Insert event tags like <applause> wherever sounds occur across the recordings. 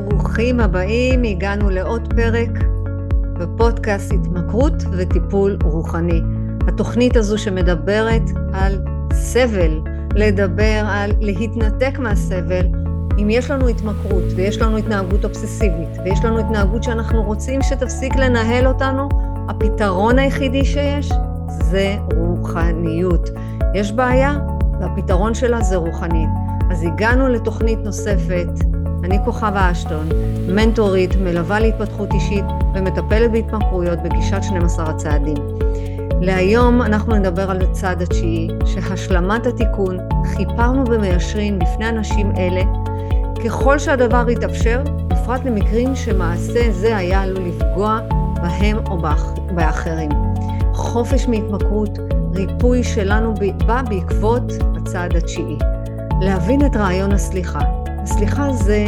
ברוכים הבאים, הגענו לעוד פרק בפודקאסט התמכרות וטיפול רוחני. התוכנית הזו שמדברת על סבל, לדבר על להתנתק מהסבל. אם יש לנו התמכרות ויש לנו התנהגות אובססיבית ויש לנו התנהגות שאנחנו רוצים שתפסיק לנהל אותנו, הפתרון היחידי שיש זה רוחניות. יש בעיה והפתרון שלה זה רוחנית. אז הגענו לתוכנית נוספת אני כוכבה אשטון, מנטורית, מלווה להתפתחות אישית ומטפלת בהתמכרויות בגישת 12 הצעדים. להיום אנחנו נדבר על הצעד התשיעי, שהשלמת התיקון חיפרנו ומיישרים בפני אנשים אלה, ככל שהדבר יתאפשר, בפרט למקרים שמעשה זה היה עלול לפגוע בהם או באחרים. חופש מהתמכרות, ריפוי שלנו בא בעקבות הצעד התשיעי. להבין את רעיון הסליחה, הסליחה זה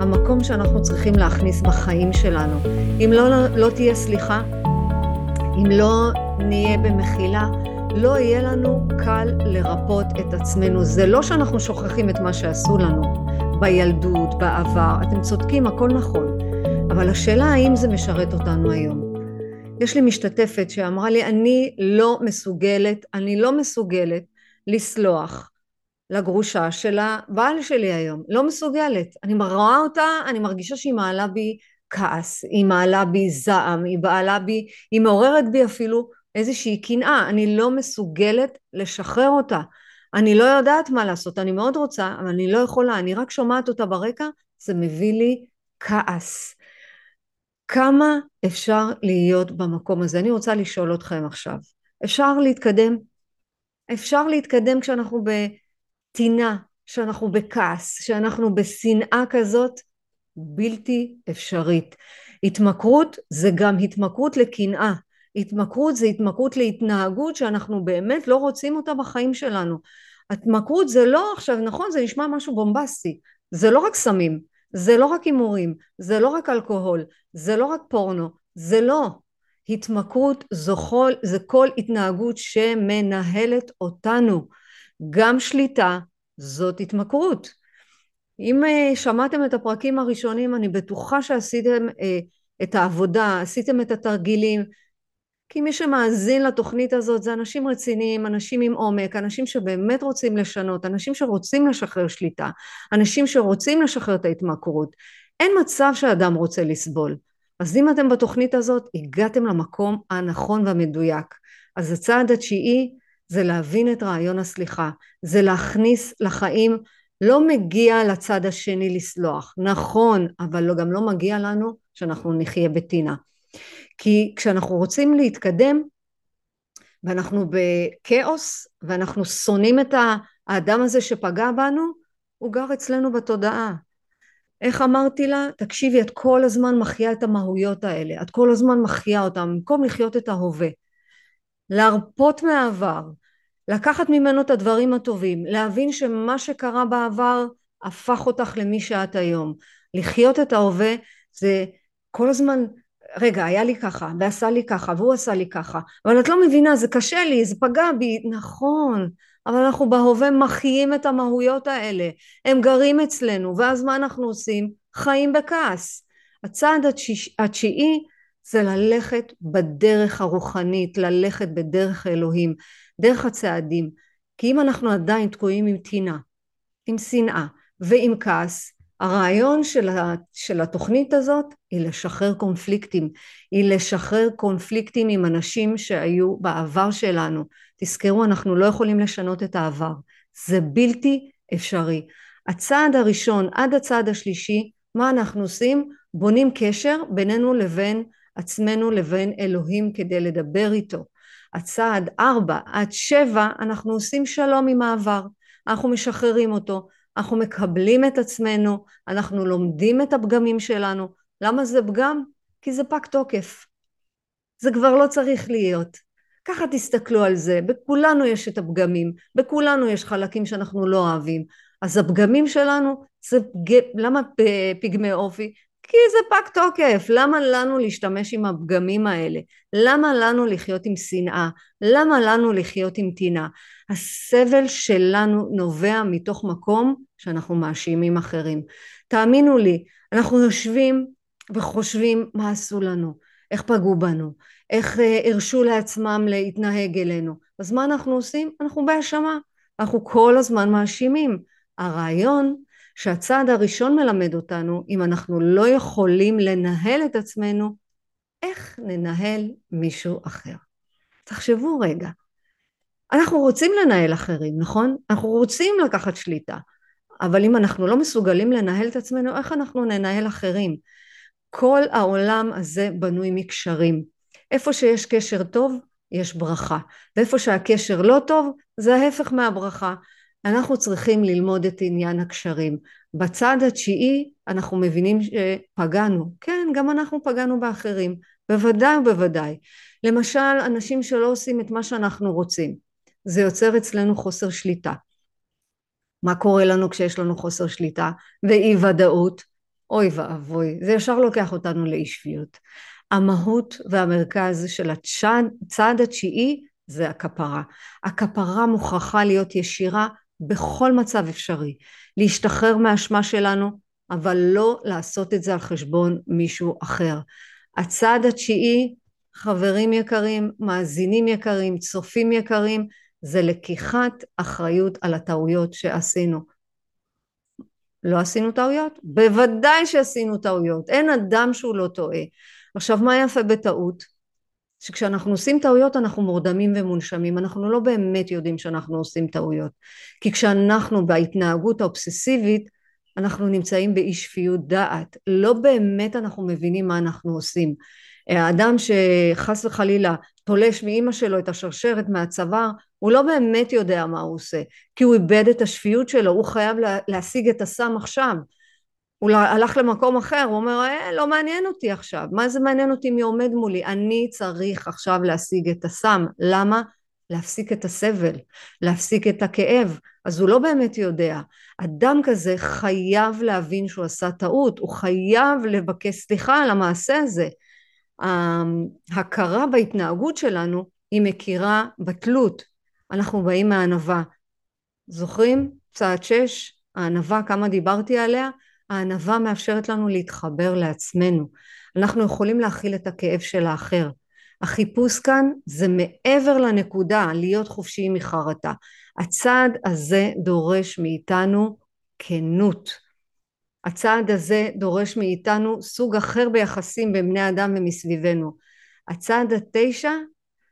המקום שאנחנו צריכים להכניס בחיים שלנו. אם לא, לא תהיה סליחה, אם לא נהיה במחילה, לא יהיה לנו קל לרפות את עצמנו. זה לא שאנחנו שוכחים את מה שעשו לנו בילדות, בעבר. אתם צודקים, הכל נכון. אבל השאלה האם זה משרת אותנו היום. יש לי משתתפת שאמרה לי, אני לא מסוגלת, אני לא מסוגלת לסלוח לגרושה של הבעל שלי היום, לא מסוגלת. אני רואה אותה, אני מרגישה שהיא מעלה בי כעס, היא מעלה בי זעם, היא מעלה בי, היא מעוררת בי אפילו איזושהי קנאה, אני לא מסוגלת לשחרר אותה. אני לא יודעת מה לעשות, אני מאוד רוצה, אבל אני לא יכולה, אני רק שומעת אותה ברקע, זה מביא לי כעס. כמה אפשר להיות במקום הזה? אני רוצה לשאול אתכם עכשיו. אפשר להתקדם? אפשר להתקדם כשאנחנו. טינה, שאנחנו בכעס, שאנחנו בשנאה כזאת, בלתי אפשרית. התמכרות זה גם התמכרות לקנאה. התמכרות זה התמכרות להתנהגות שאנחנו באמת לא רוצים אותה בחיים שלנו. התמכרות זה לא עכשיו, נכון, זה נשמע משהו בומבסטי, זה לא רק סמים, זה לא רק הימורים, זה לא רק אלכוהול, זה לא רק פורנו, זה לא. התמכרות זה כל התנהגות שמנהלת אותנו. גם שליטה זאת התמכרות. אם אה, שמעתם את הפרקים הראשונים אני בטוחה שעשיתם אה, את העבודה, עשיתם את התרגילים, כי מי שמאזין לתוכנית הזאת זה אנשים רציניים, אנשים עם עומק, אנשים שבאמת רוצים לשנות, אנשים שרוצים לשחרר שליטה, אנשים שרוצים לשחרר את ההתמכרות. אין מצב שאדם רוצה לסבול. אז אם אתם בתוכנית הזאת, הגעתם למקום הנכון והמדויק. אז הצעד התשיעי זה להבין את רעיון הסליחה, זה להכניס לחיים, לא מגיע לצד השני לסלוח, נכון, אבל לא, גם לא מגיע לנו שאנחנו נחיה בטינה. כי כשאנחנו רוצים להתקדם ואנחנו בכאוס ואנחנו שונאים את האדם הזה שפגע בנו, הוא גר אצלנו בתודעה. איך אמרתי לה? תקשיבי, את כל הזמן מחיה את המהויות האלה, את כל הזמן מחיה אותם, במקום לחיות את ההווה. להרפות מהעבר, לקחת ממנו את הדברים הטובים, להבין שמה שקרה בעבר הפך אותך למי שאת היום. לחיות את ההווה זה כל הזמן, רגע, היה לי ככה, ועשה לי ככה, והוא עשה לי ככה, אבל את לא מבינה, זה קשה לי, זה פגע בי, נכון, אבל אנחנו בהווה מחיים את המהויות האלה, הם גרים אצלנו, ואז מה אנחנו עושים? חיים בכעס. הצעד התשיעי זה ללכת בדרך הרוחנית, ללכת בדרך האלוהים, דרך הצעדים. כי אם אנחנו עדיין תקועים עם טינה, עם שנאה ועם כעס, הרעיון של, ה, של התוכנית הזאת היא לשחרר קונפליקטים, היא לשחרר קונפליקטים עם אנשים שהיו בעבר שלנו. תזכרו, אנחנו לא יכולים לשנות את העבר, זה בלתי אפשרי. הצעד הראשון עד הצעד השלישי, מה אנחנו עושים? בונים קשר בינינו לבין עצמנו לבין אלוהים כדי לדבר איתו. הצעד ארבע עד שבע אנחנו עושים שלום עם העבר, אנחנו משחררים אותו, אנחנו מקבלים את עצמנו, אנחנו לומדים את הפגמים שלנו. למה זה פגם? כי זה פג תוקף. זה כבר לא צריך להיות. ככה תסתכלו על זה, בכולנו יש את הפגמים, בכולנו יש חלקים שאנחנו לא אוהבים. אז הפגמים שלנו זה פג... למה פגמי אופי? כי זה פג תוקף, למה לנו להשתמש עם הפגמים האלה? למה לנו לחיות עם שנאה? למה לנו לחיות עם טינה? הסבל שלנו נובע מתוך מקום שאנחנו מאשימים אחרים. תאמינו לי, אנחנו יושבים וחושבים מה עשו לנו, איך פגעו בנו, איך אה, הרשו לעצמם להתנהג אלינו. אז מה אנחנו עושים? אנחנו בהאשמה. אנחנו כל הזמן מאשימים. הרעיון שהצעד הראשון מלמד אותנו, אם אנחנו לא יכולים לנהל את עצמנו, איך ננהל מישהו אחר. תחשבו רגע, אנחנו רוצים לנהל אחרים, נכון? אנחנו רוצים לקחת שליטה, אבל אם אנחנו לא מסוגלים לנהל את עצמנו, איך אנחנו ננהל אחרים? כל העולם הזה בנוי מקשרים. איפה שיש קשר טוב, יש ברכה, ואיפה שהקשר לא טוב, זה ההפך מהברכה. אנחנו צריכים ללמוד את עניין הקשרים. בצד התשיעי אנחנו מבינים שפגענו, כן גם אנחנו פגענו באחרים, בוודאי ובוודאי. למשל אנשים שלא עושים את מה שאנחנו רוצים, זה יוצר אצלנו חוסר שליטה. מה קורה לנו כשיש לנו חוסר שליטה ואי ודאות? אוי ואבוי, זה ישר לוקח אותנו לאי שפיות. המהות והמרכז של הצעד התשיעי זה הכפרה. הכפרה מוכרחה להיות ישירה בכל מצב אפשרי. להשתחרר מהאשמה שלנו, אבל לא לעשות את זה על חשבון מישהו אחר. הצעד התשיעי, חברים יקרים, מאזינים יקרים, צופים יקרים, זה לקיחת אחריות על הטעויות שעשינו. לא עשינו טעויות? בוודאי שעשינו טעויות. אין אדם שהוא לא טועה. עכשיו מה יפה בטעות? שכשאנחנו עושים טעויות אנחנו מורדמים ומונשמים, אנחנו לא באמת יודעים שאנחנו עושים טעויות. כי כשאנחנו בהתנהגות האובססיבית, אנחנו נמצאים באי שפיות דעת, לא באמת אנחנו מבינים מה אנחנו עושים. האדם שחס וחלילה תולש מאימא שלו את השרשרת מהצוואר, הוא לא באמת יודע מה הוא עושה, כי הוא איבד את השפיות שלו, הוא חייב להשיג את הסם עכשיו. הוא הלך למקום אחר, הוא אומר, אה, לא מעניין אותי עכשיו, מה זה מעניין אותי מי עומד מולי? אני צריך עכשיו להשיג את הסם. למה? להפסיק את הסבל, להפסיק את הכאב. אז הוא לא באמת יודע. אדם כזה חייב להבין שהוא עשה טעות, הוא חייב לבקש סליחה על המעשה הזה. ההכרה בהתנהגות שלנו היא מכירה בתלות. אנחנו באים מהענווה. זוכרים? צעד שש, הענווה, כמה דיברתי עליה? הענווה מאפשרת לנו להתחבר לעצמנו. אנחנו יכולים להכיל את הכאב של האחר. החיפוש כאן זה מעבר לנקודה להיות חופשיים מחרטה. הצעד הזה דורש מאיתנו כנות. הצעד הזה דורש מאיתנו סוג אחר ביחסים בין בני אדם ומסביבנו. הצעד התשע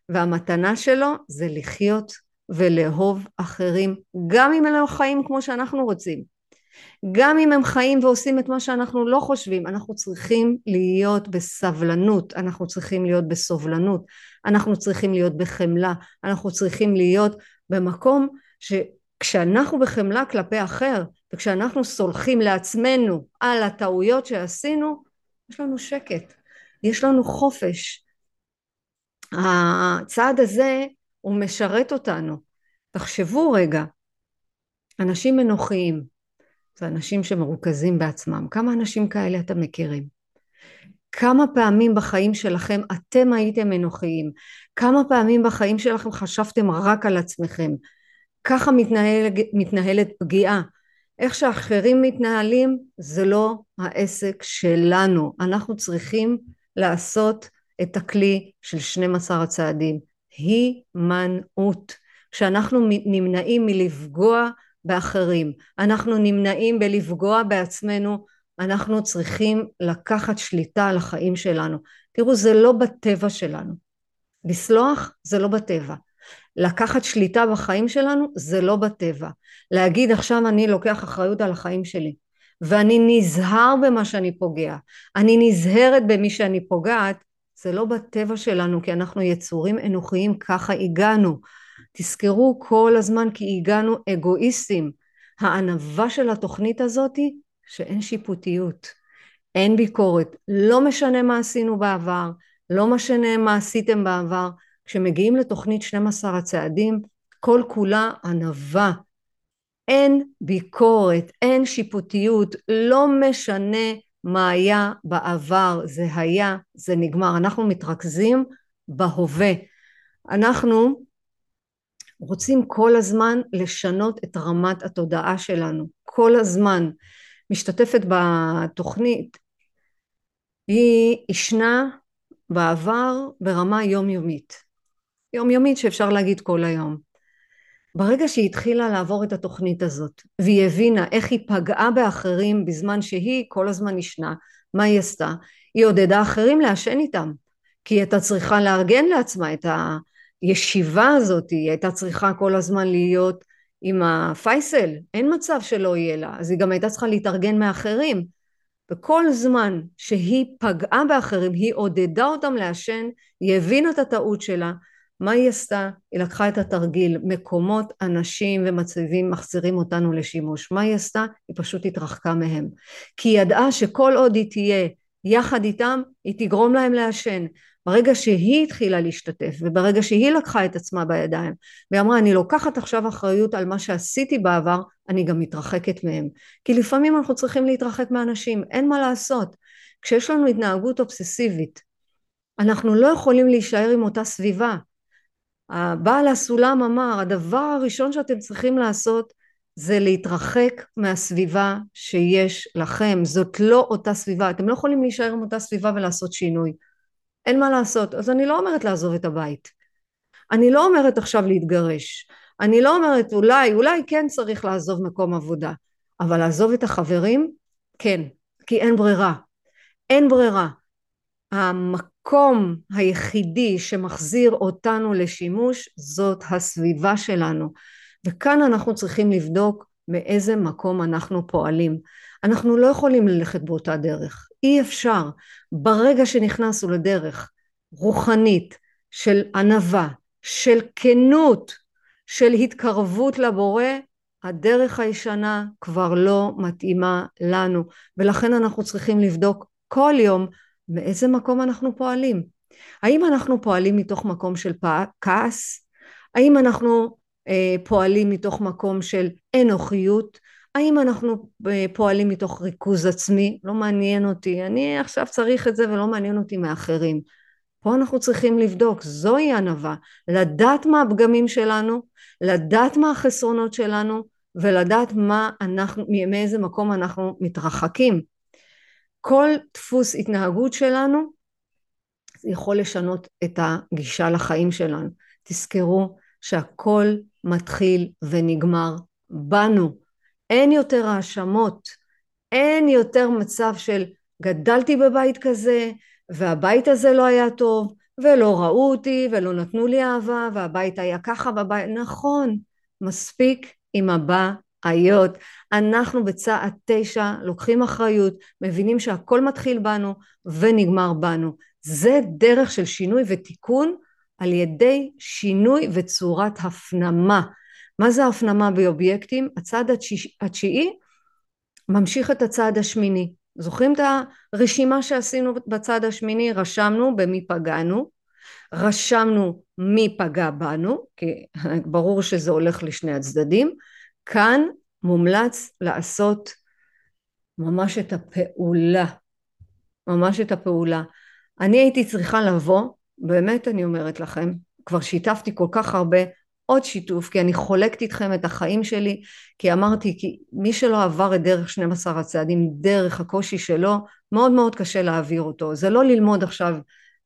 והמתנה שלו זה לחיות ולאהוב אחרים גם אם הם לא חיים כמו שאנחנו רוצים. גם אם הם חיים ועושים את מה שאנחנו לא חושבים, אנחנו צריכים להיות בסבלנות, אנחנו צריכים להיות בסובלנות, אנחנו צריכים להיות בחמלה, אנחנו צריכים להיות במקום שכשאנחנו בחמלה כלפי אחר, וכשאנחנו סולחים לעצמנו על הטעויות שעשינו, יש לנו שקט, יש לנו חופש. הצעד הזה הוא משרת אותנו. תחשבו רגע, אנשים אנוכיים, אנשים שמרוכזים בעצמם. כמה אנשים כאלה אתם מכירים? כמה פעמים בחיים שלכם אתם הייתם אנוכיים? כמה פעמים בחיים שלכם חשבתם רק על עצמכם? ככה מתנהל, מתנהלת פגיעה. איך שאחרים מתנהלים זה לא העסק שלנו. אנחנו צריכים לעשות את הכלי של 12 הצעדים. הימנעות. כשאנחנו נמנעים מלפגוע באחרים, אנחנו נמנעים בלפגוע בעצמנו, אנחנו צריכים לקחת שליטה על החיים שלנו. תראו, זה לא בטבע שלנו. לסלוח זה לא בטבע. לקחת שליטה בחיים שלנו זה לא בטבע. להגיד עכשיו אני לוקח אחריות על החיים שלי ואני נזהר במה שאני פוגע, אני נזהרת במי שאני פוגעת, זה לא בטבע שלנו כי אנחנו יצורים אנוכיים, ככה הגענו. תזכרו כל הזמן כי הגענו אגואיסטים. הענווה של התוכנית הזאת היא שאין שיפוטיות, אין ביקורת, לא משנה מה עשינו בעבר, לא משנה מה עשיתם בעבר, כשמגיעים לתוכנית 12 הצעדים, כל כולה ענווה. אין ביקורת, אין שיפוטיות, לא משנה מה היה בעבר, זה היה, זה נגמר. אנחנו מתרכזים בהווה. אנחנו רוצים כל הזמן לשנות את רמת התודעה שלנו, כל הזמן. משתתפת בתוכנית, היא ישנה בעבר ברמה יומיומית. יומיומית שאפשר להגיד כל היום. ברגע שהיא התחילה לעבור את התוכנית הזאת והיא הבינה איך היא פגעה באחרים בזמן שהיא כל הזמן ישנה, מה היא עשתה? היא עודדה אחרים לעשן איתם כי היא הייתה צריכה לארגן לעצמה את הישיבה הזאת, היא הייתה צריכה כל הזמן להיות עם הפייסל, אין מצב שלא יהיה לה, אז היא גם הייתה צריכה להתארגן מאחרים וכל זמן שהיא פגעה באחרים, היא עודדה אותם לעשן, היא הבינה את הטעות שלה, מה היא עשתה? היא לקחה את התרגיל, מקומות, אנשים ומצבים מחזירים אותנו לשימוש. מה היא עשתה? היא פשוט התרחקה מהם. כי היא ידעה שכל עוד היא תהיה יחד איתם, היא תגרום להם לעשן. ברגע שהיא התחילה להשתתף וברגע שהיא לקחה את עצמה בידיים והיא אמרה אני לוקחת עכשיו אחריות על מה שעשיתי בעבר אני גם מתרחקת מהם. כי לפעמים אנחנו צריכים להתרחק מאנשים אין מה לעשות. כשיש לנו התנהגות אובססיבית אנחנו לא יכולים להישאר עם אותה סביבה. הבעל הסולם אמר הדבר הראשון שאתם צריכים לעשות זה להתרחק מהסביבה שיש לכם. זאת לא אותה סביבה. אתם לא יכולים להישאר עם אותה סביבה ולעשות שינוי אין מה לעשות. אז אני לא אומרת לעזוב את הבית. אני לא אומרת עכשיו להתגרש. אני לא אומרת אולי אולי כן צריך לעזוב מקום עבודה. אבל לעזוב את החברים? כן כי אין ברירה. אין ברירה. המקום היחידי שמחזיר אותנו לשימוש זאת הסביבה שלנו. וכאן אנחנו צריכים לבדוק מאיזה מקום אנחנו פועלים. אנחנו לא יכולים ללכת באותה דרך אי אפשר. ברגע שנכנסנו לדרך רוחנית של ענווה של כנות של התקרבות לבורא הדרך הישנה כבר לא מתאימה לנו. ולכן אנחנו צריכים לבדוק כל יום מאיזה מקום אנחנו פועלים. האם אנחנו פועלים מתוך מקום של כעס? האם אנחנו אה, פועלים מתוך מקום של אנוכיות האם אנחנו אה, פועלים מתוך ריכוז עצמי? לא מעניין אותי. אני עכשיו צריך את זה ולא מעניין אותי מאחרים. פה אנחנו צריכים לבדוק. זוהי ענווה. לדעת מה הפגמים שלנו לדעת מה החסרונות שלנו ולדעת מה אנחנו מאיזה מקום אנחנו מתרחקים. כל דפוס התנהגות שלנו יכול לשנות את הגישה לחיים שלנו. תזכרו שהכל מתחיל ונגמר בנו אין יותר האשמות אין יותר מצב של גדלתי בבית כזה והבית הזה לא היה טוב ולא ראו אותי ולא נתנו לי אהבה והבית היה ככה בבית נכון מספיק עם הבעיות. אנחנו בצעד תשע לוקחים אחריות מבינים שהכל מתחיל בנו ונגמר בנו. זה דרך של שינוי ותיקון על ידי שינוי וצורת הפנמה מה זה הפנמה באובייקטים? הצעד התשיעי ממשיך את הצעד השמיני זוכרים את הרשימה שעשינו בצד השמיני? רשמנו במי פגענו, רשמנו מי פגע בנו, כי <laughs> ברור שזה הולך לשני הצדדים, כאן מומלץ לעשות ממש את הפעולה, ממש את הפעולה. אני הייתי צריכה לבוא, באמת אני אומרת לכם, כבר שיתפתי כל כך הרבה עוד שיתוף כי אני חולקת איתכם את החיים שלי כי אמרתי כי מי שלא עבר את דרך 12 הצעדים דרך הקושי שלו מאוד מאוד קשה להעביר אותו. זה לא ללמוד עכשיו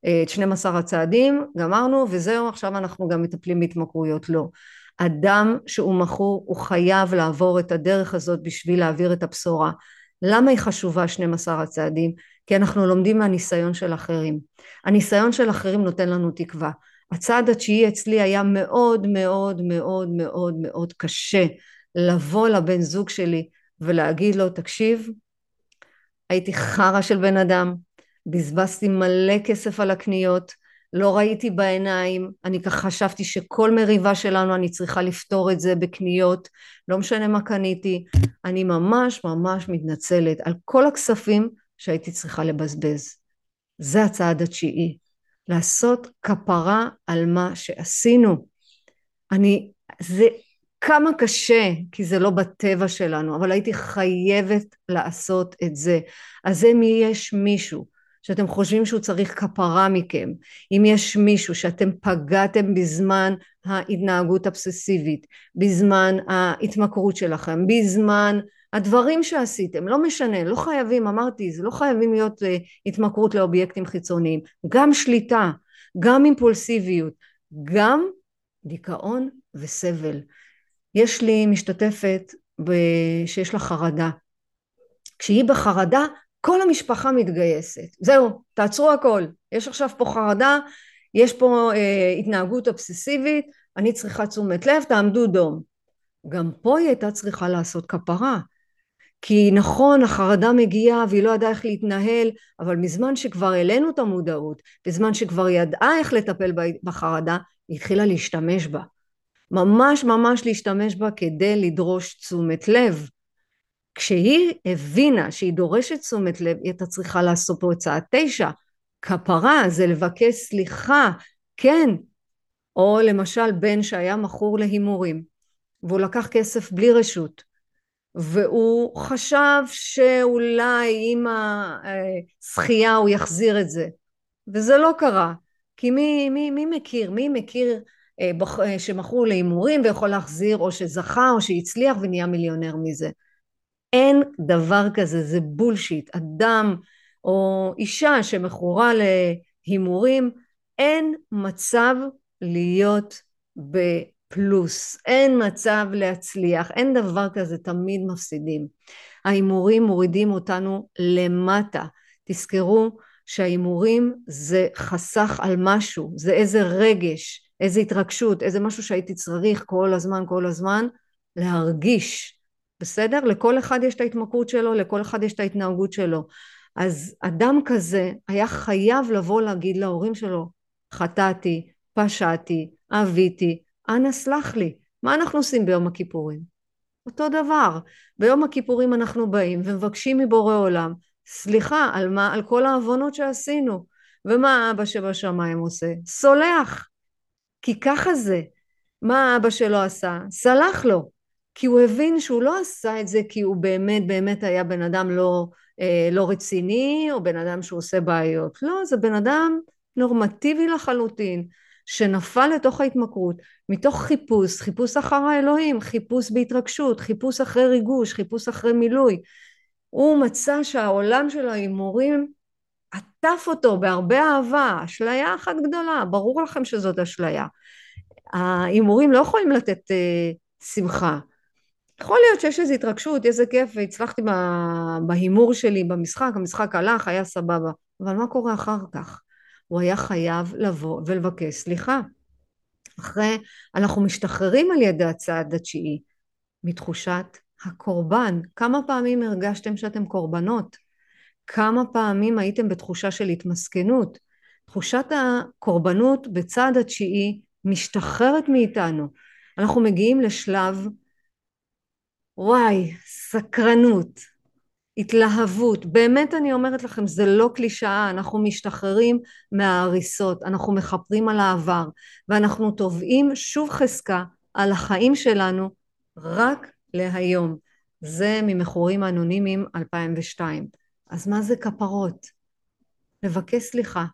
אה, את 12 הצעדים גמרנו וזהו עכשיו אנחנו גם מטפלים בהתמכרויות. לא. אדם שהוא מכור הוא חייב לעבור את הדרך הזאת בשביל להעביר את הבשורה. למה היא חשובה 12 הצעדים? כי אנחנו לומדים מהניסיון של אחרים. הניסיון של אחרים נותן לנו תקווה הצעד התשיעי אצלי היה מאוד מאוד מאוד מאוד מאוד קשה לבוא לבן זוג שלי ולהגיד לו תקשיב הייתי חרא של בן אדם בזבזתי מלא כסף על הקניות לא ראיתי בעיניים אני ככה חשבתי שכל מריבה שלנו אני צריכה לפתור את זה בקניות לא משנה מה קניתי. אני ממש ממש מתנצלת על כל הכספים שהייתי צריכה לבזבז. זה הצעד התשיעי לעשות כפרה על מה שעשינו. אני, זה כמה קשה, כי זה לא בטבע שלנו, אבל הייתי חייבת לעשות את זה. אז אם יש מישהו שאתם חושבים שהוא צריך כפרה מכם, אם יש מישהו שאתם פגעתם בזמן ההתנהגות אבססיבית, בזמן ההתמכרות שלכם, בזמן הדברים שעשיתם, לא משנה, לא חייבים, אמרתי, זה לא חייבים להיות uh, התמכרות לאובייקטים חיצוניים, גם שליטה, גם אימפולסיביות, גם דיכאון וסבל. יש לי משתתפת שיש לה חרדה. כשהיא בחרדה, כל המשפחה מתגייסת. זהו, תעצרו הכל. יש עכשיו פה חרדה, יש פה אה, התנהגות אובססיבית, אני צריכה תשומת לב, תעמדו דום. גם פה היא הייתה צריכה לעשות כפרה. כי נכון, החרדה מגיעה והיא לא ידעה איך להתנהל, אבל מזמן שכבר העלינו את המודעות, בזמן שכבר ידעה איך לטפל בחרדה, היא התחילה להשתמש בה. ממש ממש להשתמש בה כדי לדרוש תשומת לב. כשהיא הבינה שהיא דורשת תשומת לב, היא הייתה צריכה לעשות פה צעד תשע. כפרה זה לבקש סליחה, כן. או למשל בן שהיה מכור להימורים, והוא לקח כסף בלי רשות, והוא חשב שאולי עם הזכייה הוא יחזיר את זה, וזה לא קרה. כי מי, מי, מי מכיר, מי מכיר אה, אה, שמכרו להימורים ויכול להחזיר או שזכה או שהצליח ונהיה מיליונר מזה. אין דבר כזה, זה בולשיט. אדם או אישה שמכורה להימורים, אין מצב להיות בפלוס, אין מצב להצליח, אין דבר כזה, תמיד מפסידים. ההימורים מורידים אותנו למטה. תזכרו שההימורים זה חסך על משהו, זה איזה רגש, איזה התרגשות, איזה משהו שהייתי צריך כל הזמן, כל הזמן, להרגיש, בסדר? לכל אחד יש את ההתמכרות שלו, לכל אחד יש את ההתנהגות שלו. אז אדם כזה היה חייב לבוא להגיד להורים שלו, חטאתי, פשעתי, אביתי, אנא סלח לי. מה אנחנו עושים ביום הכיפורים? אותו דבר. ביום הכיפורים אנחנו באים ומבקשים מבורא עולם סליחה על מה? על כל העוונות שעשינו. ומה אבא שבשמיים עושה? סולח. כי ככה זה. מה אבא שלו עשה? סלח לו. כי הוא הבין שהוא לא עשה את זה כי הוא באמת באמת היה בן אדם לא, אה, לא רציני או בן אדם שהוא עושה בעיות. לא, זה בן אדם נורמטיבי לחלוטין, שנפל לתוך ההתמכרות מתוך חיפוש, חיפוש אחר האלוהים, חיפוש בהתרגשות, חיפוש אחרי ריגוש, חיפוש אחרי מילוי. הוא מצא שהעולם של ההימורים עטף אותו בהרבה אהבה, אשליה אחת גדולה, ברור לכם שזאת אשליה. ההימורים לא יכולים לתת אה, שמחה. יכול להיות שיש איזו התרגשות, איזה כיף, והצלחתי בהימור שלי במשחק, המשחק הלך, היה סבבה. אבל מה קורה אחר כך? הוא היה חייב לבוא ולבקש סליחה. אחרי, אנחנו משתחררים על ידי הצעד התשיעי מתחושת הקורבן. כמה פעמים הרגשתם שאתם קורבנות? כמה פעמים הייתם בתחושה של התמסכנות? תחושת הקורבנות בצעד התשיעי משתחררת מאיתנו. אנחנו מגיעים לשלב, וואי, סקרנות, התלהבות. באמת אני אומרת לכם, זה לא קלישאה, אנחנו משתחררים מההריסות, אנחנו מכפרים על העבר, ואנחנו תובעים שוב חזקה על החיים שלנו רק להיום. זה ממכורים אנונימיים 2002. אז מה זה כפרות? לבקש סליחה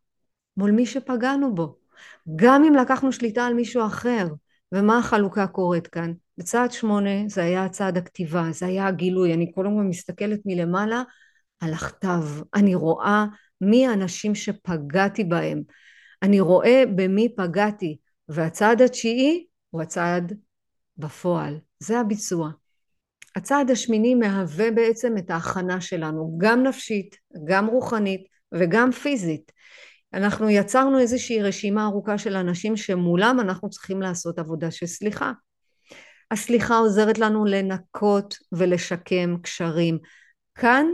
מול מי שפגענו בו. גם אם לקחנו שליטה על מישהו אחר. ומה החלוקה קורית כאן? בצעד שמונה זה היה צעד הכתיבה, זה היה הגילוי. אני כל הזמן מסתכלת מלמעלה על הכתב. אני רואה מי האנשים שפגעתי בהם. אני רואה במי פגעתי. והצעד התשיעי הוא הצעד בפועל. זה הביצוע. הצעד השמיני מהווה בעצם את ההכנה שלנו, גם נפשית, גם רוחנית וגם פיזית. אנחנו יצרנו איזושהי רשימה ארוכה של אנשים שמולם אנחנו צריכים לעשות עבודה של סליחה. הסליחה עוזרת לנו לנקות ולשקם קשרים. כאן,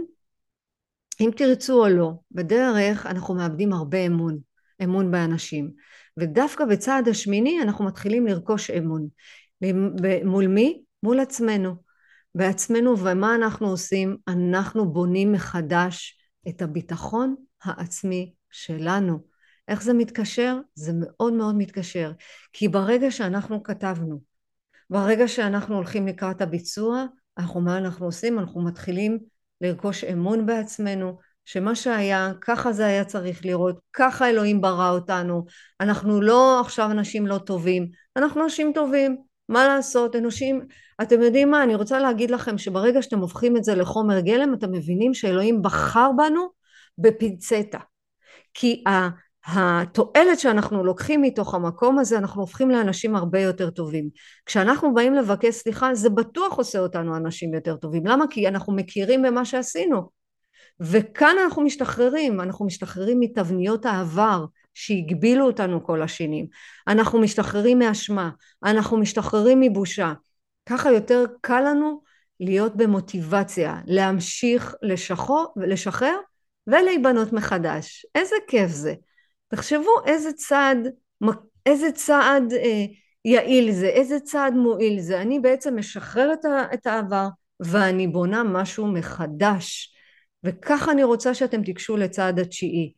אם תרצו או לא, בדרך אנחנו מאבדים הרבה אמון, אמון באנשים. ודווקא בצעד השמיני אנחנו מתחילים לרכוש אמון. מול מי? מול עצמנו. בעצמנו ומה אנחנו עושים? אנחנו בונים מחדש את הביטחון העצמי שלנו. איך זה מתקשר? זה מאוד מאוד מתקשר. כי ברגע שאנחנו כתבנו ברגע שאנחנו הולכים לקראת הביצוע, אנחנו, מה אנחנו עושים? אנחנו מתחילים לרכוש אמון בעצמנו, שמה שהיה, ככה זה היה צריך לראות, ככה אלוהים ברא אותנו, אנחנו לא עכשיו אנשים לא טובים, אנחנו אנשים טובים, מה לעשות, אנושים, אתם יודעים מה, אני רוצה להגיד לכם שברגע שאתם הופכים את זה לחומר גלם, אתם מבינים שאלוהים בחר בנו בפינצטה. כי התועלת שאנחנו לוקחים מתוך המקום הזה, אנחנו הופכים לאנשים הרבה יותר טובים. כשאנחנו באים לבקש סליחה, זה בטוח עושה אותנו אנשים יותר טובים. למה? כי אנחנו מכירים במה שעשינו. וכאן אנחנו משתחררים, אנחנו משתחררים מתבניות העבר שהגבילו אותנו כל השנים. אנחנו משתחררים מאשמה, אנחנו משתחררים מבושה. ככה יותר קל לנו להיות במוטיבציה, להמשיך לשחור, לשחרר ולהיבנות מחדש. איזה כיף זה. תחשבו איזה צעד, איזה צעד אה, יעיל זה, איזה צעד מועיל זה. אני בעצם משחררת את העבר ואני בונה משהו מחדש. וככה אני רוצה שאתם תיגשו לצעד התשיעי.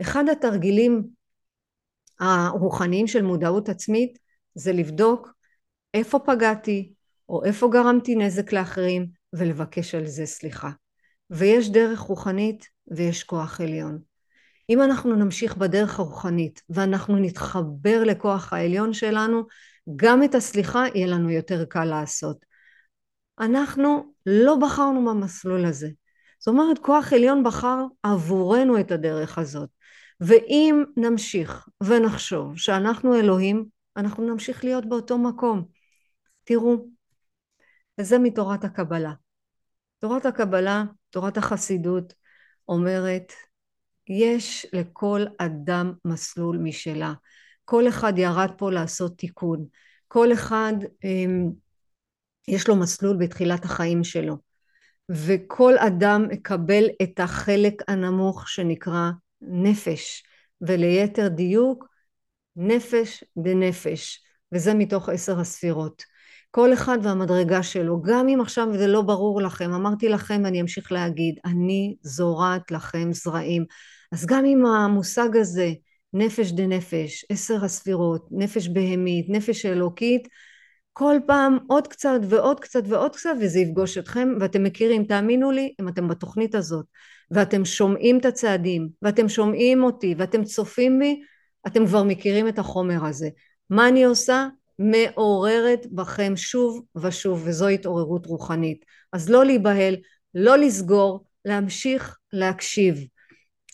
אחד התרגילים הרוחניים של מודעות עצמית זה לבדוק איפה פגעתי או איפה גרמתי נזק לאחרים ולבקש על זה סליחה. ויש דרך רוחנית ויש כוח עליון. אם אנחנו נמשיך בדרך הרוחנית ואנחנו נתחבר לכוח העליון שלנו, גם את הסליחה יהיה לנו יותר קל לעשות. אנחנו לא בחרנו במסלול הזה. זאת אומרת, כוח עליון בחר עבורנו את הדרך הזאת. ואם נמשיך ונחשוב שאנחנו אלוהים, אנחנו נמשיך להיות באותו מקום. תראו, וזה מתורת הקבלה. תורת הקבלה, תורת החסידות, אומרת, יש לכל אדם מסלול משלה. כל אחד ירד פה לעשות תיקון. כל אחד, אמ, יש לו מסלול בתחילת החיים שלו. וכל אדם מקבל את החלק הנמוך שנקרא נפש, וליתר דיוק נפש דנפש, וזה מתוך עשר הספירות. כל אחד והמדרגה שלו, גם אם עכשיו זה לא ברור לכם, אמרתי לכם, אני אמשיך להגיד, אני זורעת לכם זרעים. אז גם אם המושג הזה, נפש דנפש, עשר הספירות, נפש בהמית, נפש אלוקית, כל פעם עוד קצת ועוד קצת ועוד קצת וזה יפגוש אתכם ואתם מכירים תאמינו לי אם אתם בתוכנית הזאת ואתם שומעים את הצעדים ואתם שומעים אותי ואתם צופים בי אתם כבר מכירים את החומר הזה. מה אני עושה? מעוררת בכם שוב ושוב וזו התעוררות רוחנית. אז לא להיבהל לא לסגור להמשיך להקשיב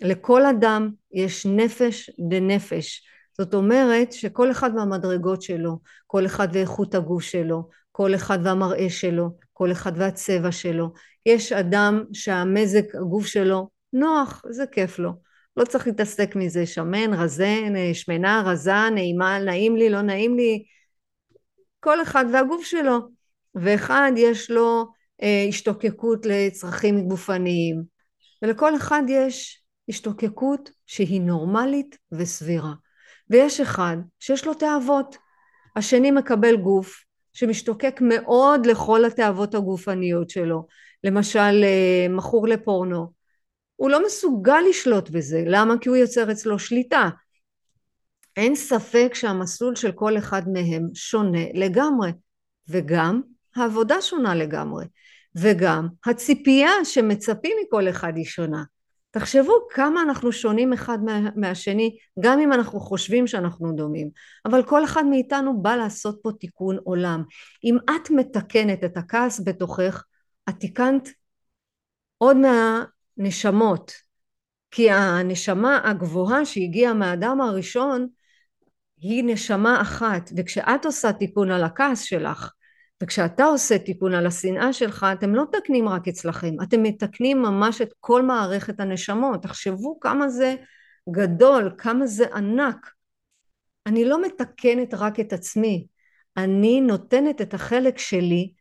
לכל אדם יש נפש דנפש זאת אומרת שכל אחד מהמדרגות שלו, כל אחד ואיכות הגוף שלו, כל אחד והמראה שלו, כל אחד והצבע שלו. יש אדם שהמזג הגוף שלו נוח, זה כיף לו. לא צריך להתעסק מזה שמן, רזה, שמנה, רזה, נעימה, נעים לי, לא נעים לי. כל אחד והגוף שלו. ואחד יש לו אה, השתוקקות לצרכים גופניים, ולכל אחד יש השתוקקות שהיא נורמלית וסבירה. ויש אחד שיש לו תאוות. השני מקבל גוף שמשתוקק מאוד לכל התאוות הגופניות שלו. למשל אה, מכור לפורנו. הוא לא מסוגל לשלוט בזה. למה? כי הוא יוצר אצלו שליטה. אין ספק שהמסלול של כל אחד מהם שונה לגמרי. וגם העבודה שונה לגמרי. וגם הציפייה שמצפים מכל אחד היא שונה. תחשבו כמה אנחנו שונים אחד מהשני, גם אם אנחנו חושבים שאנחנו דומים. אבל כל אחד מאיתנו בא לעשות פה תיקון עולם. אם את מתקנת את הכעס בתוכך, את תיקנת עוד מהנשמות. כי הנשמה הגבוהה שהגיעה מהאדם הראשון, היא נשמה אחת, וכשאת עושה תיקון על הכעס שלך, וכשאתה עושה תיקון על השנאה שלך, אתם לא מתקנים רק אצלכם, אתם מתקנים ממש את כל מערכת הנשמות. תחשבו כמה זה גדול, כמה זה ענק. אני לא מתקנת רק את עצמי, אני נותנת את החלק שלי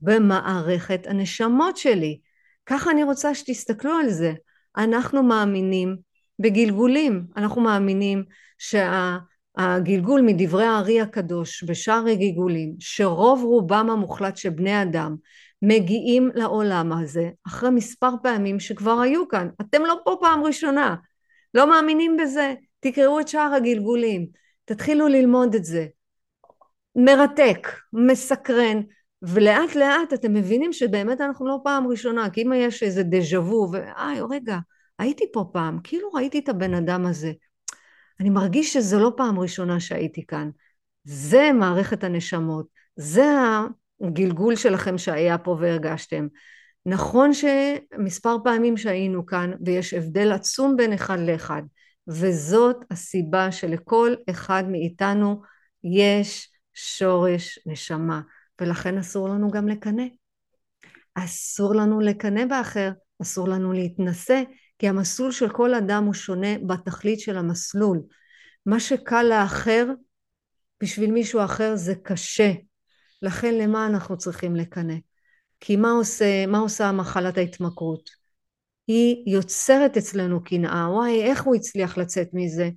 במערכת הנשמות שלי. ככה אני רוצה שתסתכלו על זה. אנחנו מאמינים בגלגולים, אנחנו מאמינים שה... הגלגול מדברי הארי הקדוש בשער הגלגולים שרוב רובם המוחלט של בני אדם מגיעים לעולם הזה אחרי מספר פעמים שכבר היו כאן. אתם לא פה פעם ראשונה. לא מאמינים בזה? תקראו את שער הגלגולים. תתחילו ללמוד את זה. מרתק, מסקרן, ולאט לאט אתם מבינים שבאמת אנחנו לא פעם ראשונה, כי אם יש איזה דז'ה וו, ואי רגע, הייתי פה פעם, כאילו ראיתי את הבן אדם הזה. אני מרגיש שזו לא פעם ראשונה שהייתי כאן. זה מערכת הנשמות, זה הגלגול שלכם שהיה פה והרגשתם. נכון שמספר פעמים שהיינו כאן ויש הבדל עצום בין אחד לאחד וזאת הסיבה שלכל אחד מאיתנו יש שורש נשמה ולכן אסור לנו גם לקנא. אסור לנו לקנא באחר, אסור לנו להתנשא כי המסלול של כל אדם הוא שונה בתכלית של המסלול. מה שקל לאחר בשביל מישהו אחר זה קשה. לכן למה אנחנו צריכים לקנא? כי מה עושה, מה עושה מחלת ההתמכרות? היא יוצרת אצלנו קנאה, וואי איך הוא הצליח לצאת מזה?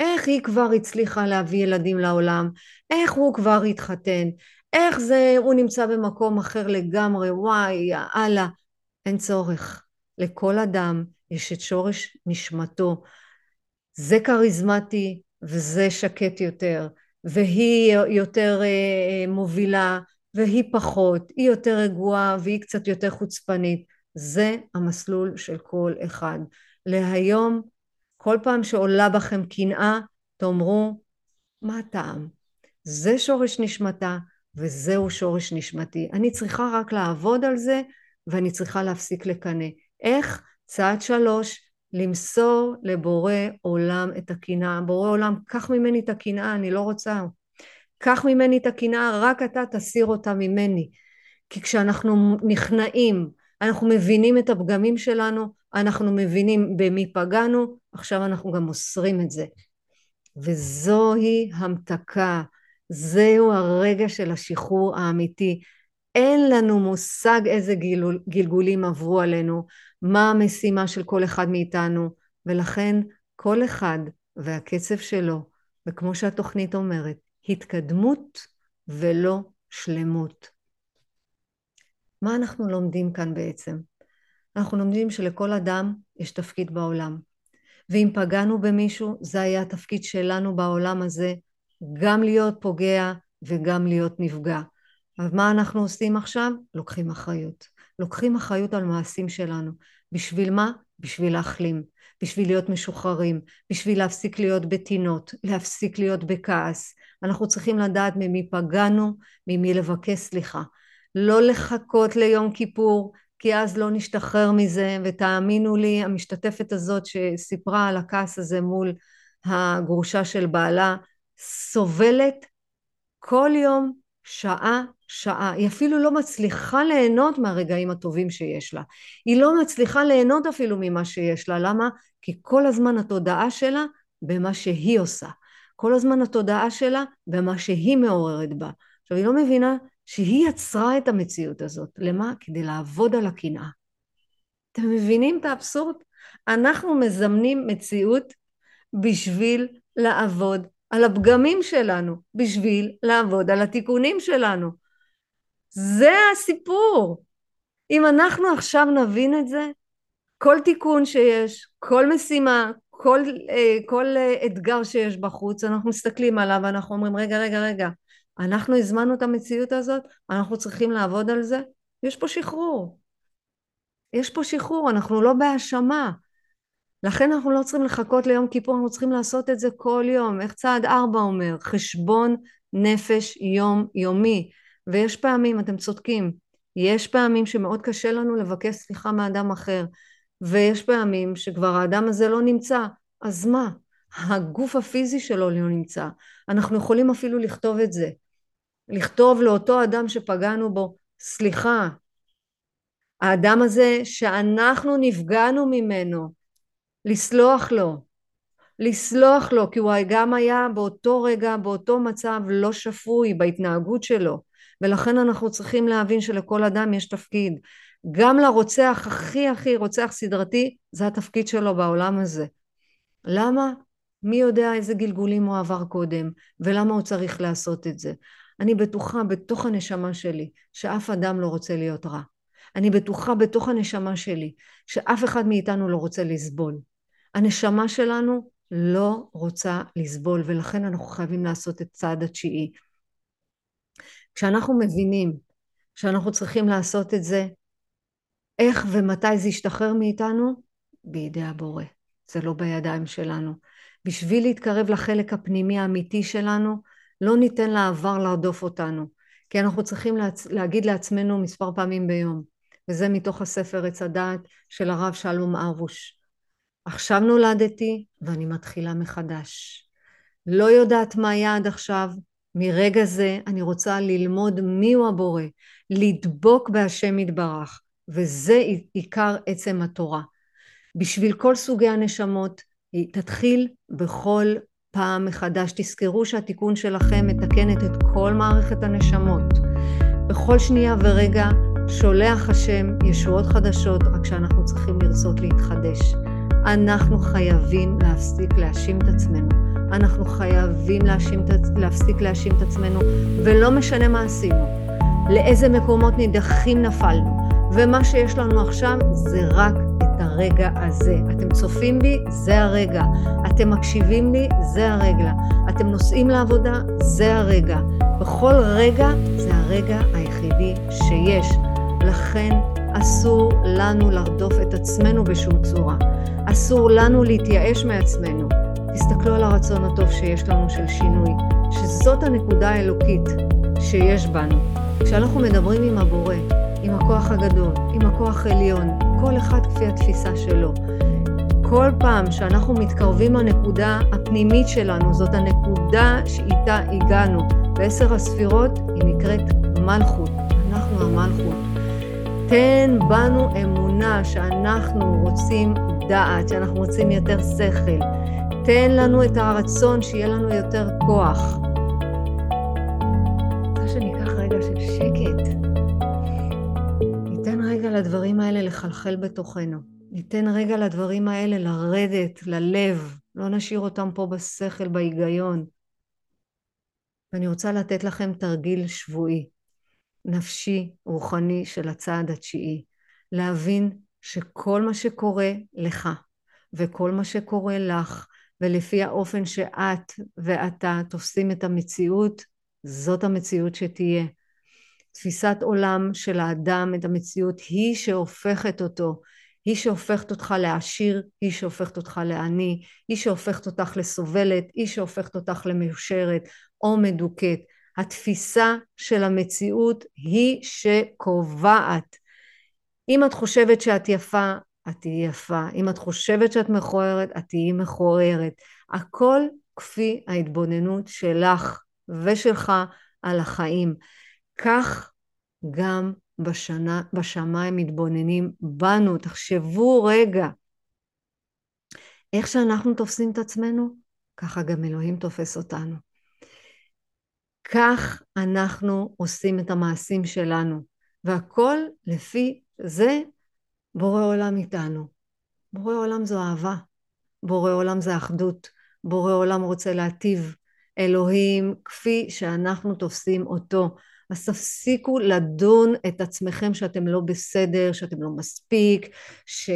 איך היא כבר הצליחה להביא ילדים לעולם? איך הוא כבר התחתן? איך זה הוא נמצא במקום אחר לגמרי? וואי יאללה. אין צורך. לכל אדם יש את שורש נשמתו. זה כריזמטי וזה שקט יותר, והיא יותר אה, מובילה והיא פחות, היא יותר רגועה והיא קצת יותר חוצפנית. זה המסלול של כל אחד. להיום, כל פעם שעולה בכם קנאה, תאמרו, מה הטעם? זה שורש נשמתה וזהו שורש נשמתי. אני צריכה רק לעבוד על זה ואני צריכה להפסיק לקנא. איך? צעד שלוש, למסור לבורא עולם את הקנאה. בורא עולם, קח ממני את הקנאה, אני לא רוצה. קח ממני את הקנאה, רק אתה תסיר אותה ממני. כי כשאנחנו נכנעים, אנחנו מבינים את הפגמים שלנו, אנחנו מבינים במי פגענו, עכשיו אנחנו גם מוסרים את זה. וזוהי המתקה, זהו הרגע של השחרור האמיתי. אין לנו מושג איזה גלגולים עברו עלינו, מה המשימה של כל אחד מאיתנו, ולכן כל אחד והקצב שלו, וכמו שהתוכנית אומרת, התקדמות ולא שלמות. מה אנחנו לומדים כאן בעצם? אנחנו לומדים שלכל אדם יש תפקיד בעולם. ואם פגענו במישהו, זה היה התפקיד שלנו בעולם הזה, גם להיות פוגע וגם להיות נפגע. אז מה אנחנו עושים עכשיו? לוקחים אחריות. לוקחים אחריות על מעשים שלנו. בשביל מה? בשביל להחלים. בשביל להיות משוחררים, בשביל להפסיק להיות בטינות, להפסיק להיות בכעס. אנחנו צריכים לדעת ממי פגענו, ממי לבקש סליחה. לא לחכות ליום כיפור, כי אז לא נשתחרר מזה, ותאמינו לי, המשתתפת הזאת שסיפרה על הכעס הזה מול הגרושה של בעלה, סובלת כל יום שעה שעה, היא אפילו לא מצליחה ליהנות מהרגעים הטובים שיש לה. היא לא מצליחה ליהנות אפילו ממה שיש לה. למה? כי כל הזמן התודעה שלה במה שהיא עושה. כל הזמן התודעה שלה במה שהיא מעוררת בה. עכשיו, היא לא מבינה שהיא יצרה את המציאות הזאת. למה? כדי לעבוד על הקנאה. אתם מבינים את האבסורד? אנחנו מזמנים מציאות בשביל לעבוד על הפגמים שלנו, בשביל לעבוד על התיקונים שלנו. זה הסיפור. אם אנחנו עכשיו נבין את זה, כל תיקון שיש, כל משימה, כל, אה, כל אה, אתגר שיש בחוץ, אנחנו מסתכלים עליו ואנחנו אומרים, רגע, רגע, רגע, אנחנו הזמנו את המציאות הזאת, אנחנו צריכים לעבוד על זה, יש פה שחרור. יש פה שחרור, אנחנו לא בהאשמה. לכן אנחנו לא צריכים לחכות ליום כיפור, אנחנו צריכים לעשות את זה כל יום. איך צעד ארבע אומר? חשבון נפש יום יומי. ויש פעמים, אתם צודקים, יש פעמים שמאוד קשה לנו לבקש סליחה מאדם אחר, ויש פעמים שכבר האדם הזה לא נמצא, אז מה? הגוף הפיזי שלו לא נמצא. אנחנו יכולים אפילו לכתוב את זה. לכתוב לאותו אדם שפגענו בו, סליחה, האדם הזה שאנחנו נפגענו ממנו, לסלוח לו, לסלוח לו, כי הוא גם היה באותו רגע, באותו מצב לא שפוי בהתנהגות שלו. ולכן אנחנו צריכים להבין שלכל אדם יש תפקיד. גם לרוצח הכי הכי רוצח סדרתי, זה התפקיד שלו בעולם הזה. למה? מי יודע איזה גלגולים הוא עבר קודם, ולמה הוא צריך לעשות את זה. אני בטוחה בתוך הנשמה שלי שאף אדם לא רוצה להיות רע. אני בטוחה בתוך הנשמה שלי שאף אחד מאיתנו לא רוצה לסבול. הנשמה שלנו לא רוצה לסבול ולכן אנחנו חייבים לעשות את צעד התשיעי. כשאנחנו מבינים שאנחנו צריכים לעשות את זה, איך ומתי זה ישתחרר מאיתנו? בידי הבורא. זה לא בידיים שלנו. בשביל להתקרב לחלק הפנימי האמיתי שלנו, לא ניתן לעבר להרדוף אותנו. כי אנחנו צריכים להצ... להגיד לעצמנו מספר פעמים ביום, וזה מתוך הספר עץ הדעת של הרב שלום ארבוש. עכשיו נולדתי ואני מתחילה מחדש. לא יודעת מה היה עד עכשיו, מרגע זה אני רוצה ללמוד מיהו הבורא, לדבוק בהשם יתברך, וזה עיקר עצם התורה. בשביל כל סוגי הנשמות, היא תתחיל בכל פעם מחדש. תזכרו שהתיקון שלכם מתקנת את כל מערכת הנשמות. בכל שנייה ורגע שולח השם ישועות חדשות, רק שאנחנו צריכים לרצות להתחדש. אנחנו חייבים להפסיק להאשים את עצמנו. אנחנו חייבים להאשים, להפסיק להאשים את עצמנו, ולא משנה מה עשינו, לאיזה מקומות נידחים נפלנו, ומה שיש לנו עכשיו זה רק את הרגע הזה. אתם צופים בי? זה הרגע. אתם מקשיבים לי? זה הרגע. אתם נוסעים לעבודה? זה הרגע. בכל רגע זה הרגע היחידי שיש. לכן אסור לנו לרדוף את עצמנו בשום צורה. אסור לנו להתייאש מעצמנו. תסתכלו על הרצון הטוב שיש לנו של שינוי, שזאת הנקודה האלוקית שיש בנו. כשאנחנו מדברים עם הבורא, עם הכוח הגדול, עם הכוח העליון, כל אחד כפי התפיסה שלו. כל פעם שאנחנו מתקרבים לנקודה הפנימית שלנו, זאת הנקודה שאיתה הגענו. בעשר הספירות היא נקראת מלכות, אנחנו המלכות. תן בנו אמונה שאנחנו רוצים דעת, שאנחנו רוצים יותר שכל. תן לנו את הרצון שיהיה לנו יותר כוח. רוצה שניקח רגע של שקט. ניתן רגע לדברים האלה לחלחל בתוכנו. ניתן רגע לדברים האלה לרדת ללב, לא נשאיר אותם פה בשכל, בהיגיון. ואני רוצה לתת לכם תרגיל שבועי. נפשי, רוחני של הצעד התשיעי. להבין שכל מה שקורה לך וכל מה שקורה לך ולפי האופן שאת ואתה תופסים את המציאות, זאת המציאות שתהיה. תפיסת עולם של האדם את המציאות היא שהופכת אותו, היא שהופכת אותך לעשיר, היא שהופכת אותך לעני, היא שהופכת אותך לסובלת, היא שהופכת אותך למיושרת או מדוכאת. התפיסה של המציאות היא שקובעת. אם את חושבת שאת יפה, את תהיי יפה. אם את חושבת שאת מכוערת, את תהיי מכוערת. הכל כפי ההתבוננות שלך ושלך על החיים. כך גם בשנה, בשמיים מתבוננים בנו. תחשבו רגע, איך שאנחנו תופסים את עצמנו, ככה גם אלוהים תופס אותנו. כך אנחנו עושים את המעשים שלנו, והכל לפי זה בורא עולם איתנו. בורא עולם זו אהבה, בורא עולם זה אחדות, בורא עולם רוצה להטיב. אלוהים כפי שאנחנו תופסים אותו. אז תפסיקו לדון את עצמכם שאתם לא בסדר, שאתם לא מספיק, ש...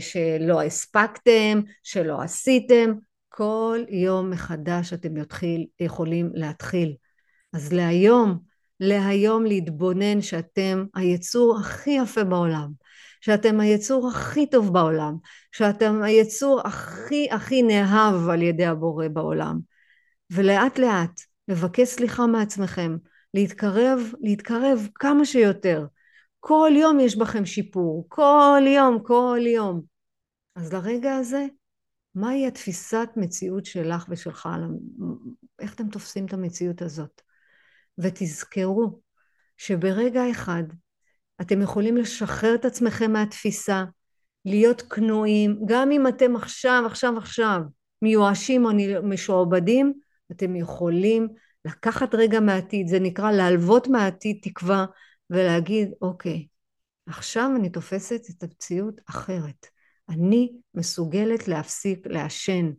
שלא הספקתם, שלא עשיתם. כל יום מחדש אתם יתחיל, יכולים להתחיל. אז להיום, להיום להתבונן שאתם היצור הכי יפה בעולם, שאתם היצור הכי טוב בעולם, שאתם היצור הכי הכי נאהב על ידי הבורא בעולם. ולאט לאט לבקש סליחה מעצמכם, להתקרב, להתקרב כמה שיותר. כל יום יש בכם שיפור, כל יום, כל יום. אז לרגע הזה, מהי התפיסת מציאות שלך ושלך? איך אתם תופסים את המציאות הזאת? ותזכרו שברגע אחד אתם יכולים לשחרר את עצמכם מהתפיסה, להיות כנועים, גם אם אתם עכשיו, עכשיו, עכשיו מיואשים או משועבדים, אתם יכולים לקחת רגע מהעתיד, זה נקרא להלוות מהעתיד תקווה ולהגיד, אוקיי, עכשיו אני תופסת את המציאות אחרת. אני מסוגלת להפסיק לעשן.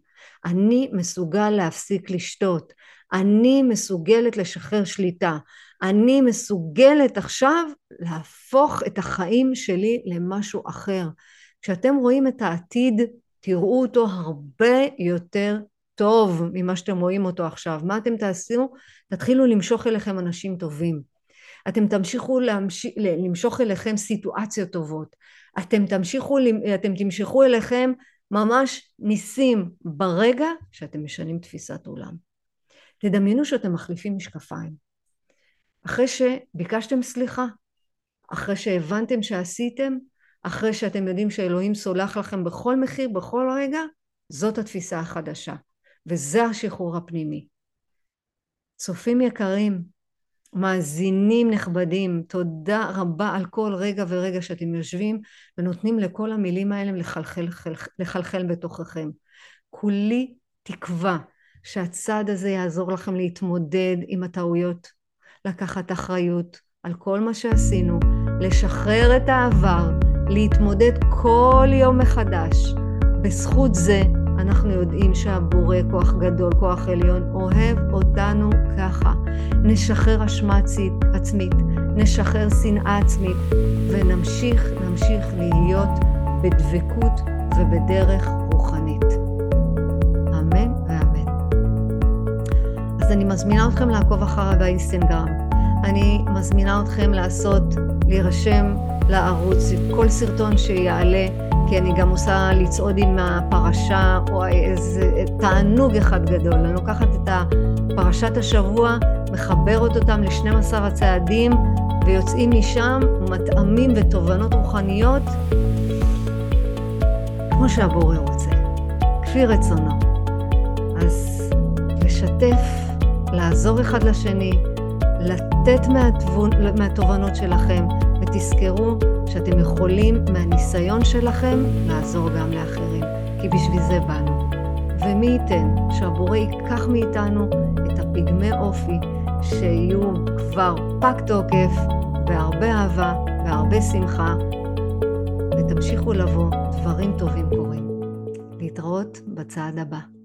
אני מסוגל להפסיק לשתות. אני מסוגלת לשחרר שליטה. אני מסוגלת עכשיו להפוך את החיים שלי למשהו אחר. כשאתם רואים את העתיד, תראו אותו הרבה יותר טוב ממה שאתם רואים אותו עכשיו. מה אתם תעשו? תתחילו למשוך אליכם אנשים טובים. אתם תמשיכו להמש... למשוך אליכם סיטואציות טובות, אתם תמשיכו, אתם תמשכו אליכם ממש ניסים ברגע שאתם משנים תפיסת עולם. תדמיינו שאתם מחליפים משקפיים. אחרי שביקשתם סליחה, אחרי שהבנתם שעשיתם, אחרי שאתם יודעים שאלוהים סולח לכם בכל מחיר, בכל רגע, זאת התפיסה החדשה, וזה השחרור הפנימי. צופים יקרים, מאזינים נכבדים, תודה רבה על כל רגע ורגע שאתם יושבים ונותנים לכל המילים האלה לחלחל, לחלחל בתוככם. כולי תקווה שהצעד הזה יעזור לכם להתמודד עם הטעויות, לקחת אחריות על כל מה שעשינו, לשחרר את העבר, להתמודד כל יום מחדש. בזכות זה אנחנו יודעים שהבורא כוח גדול, כוח עליון, אוהב אותנו ככה. נשחרר אשמה עצמית, נשחרר שנאה עצמית, ונמשיך, נמשיך להיות בדבקות ובדרך רוחנית. אז אני מזמינה אתכם לעקוב אחריי באינסטגרם. אני מזמינה אתכם לעשות, להירשם לערוץ, כל סרטון שיעלה. כי אני גם עושה לצעוד עם הפרשה, או איזה תענוג אחד גדול. אני לוקחת את פרשת השבוע, מחברת אותם ל-12 הצעדים, ויוצאים משם מטעמים ותובנות רוחניות, כמו שהבורא רוצה, כפי רצונו. אז לשתף, לעזור אחד לשני, לתת מהתובנות שלכם, ותזכרו שאתם יכולים מהניסיון שלכם לעזור גם לאחרים, כי בשביל זה באנו. ומי ייתן שהבורא ייקח מאיתנו את הפגמי אופי שיהיו כבר פג תוקף, בהרבה אהבה, בהרבה שמחה, ותמשיכו לבוא, דברים טובים קורים. להתראות בצעד הבא.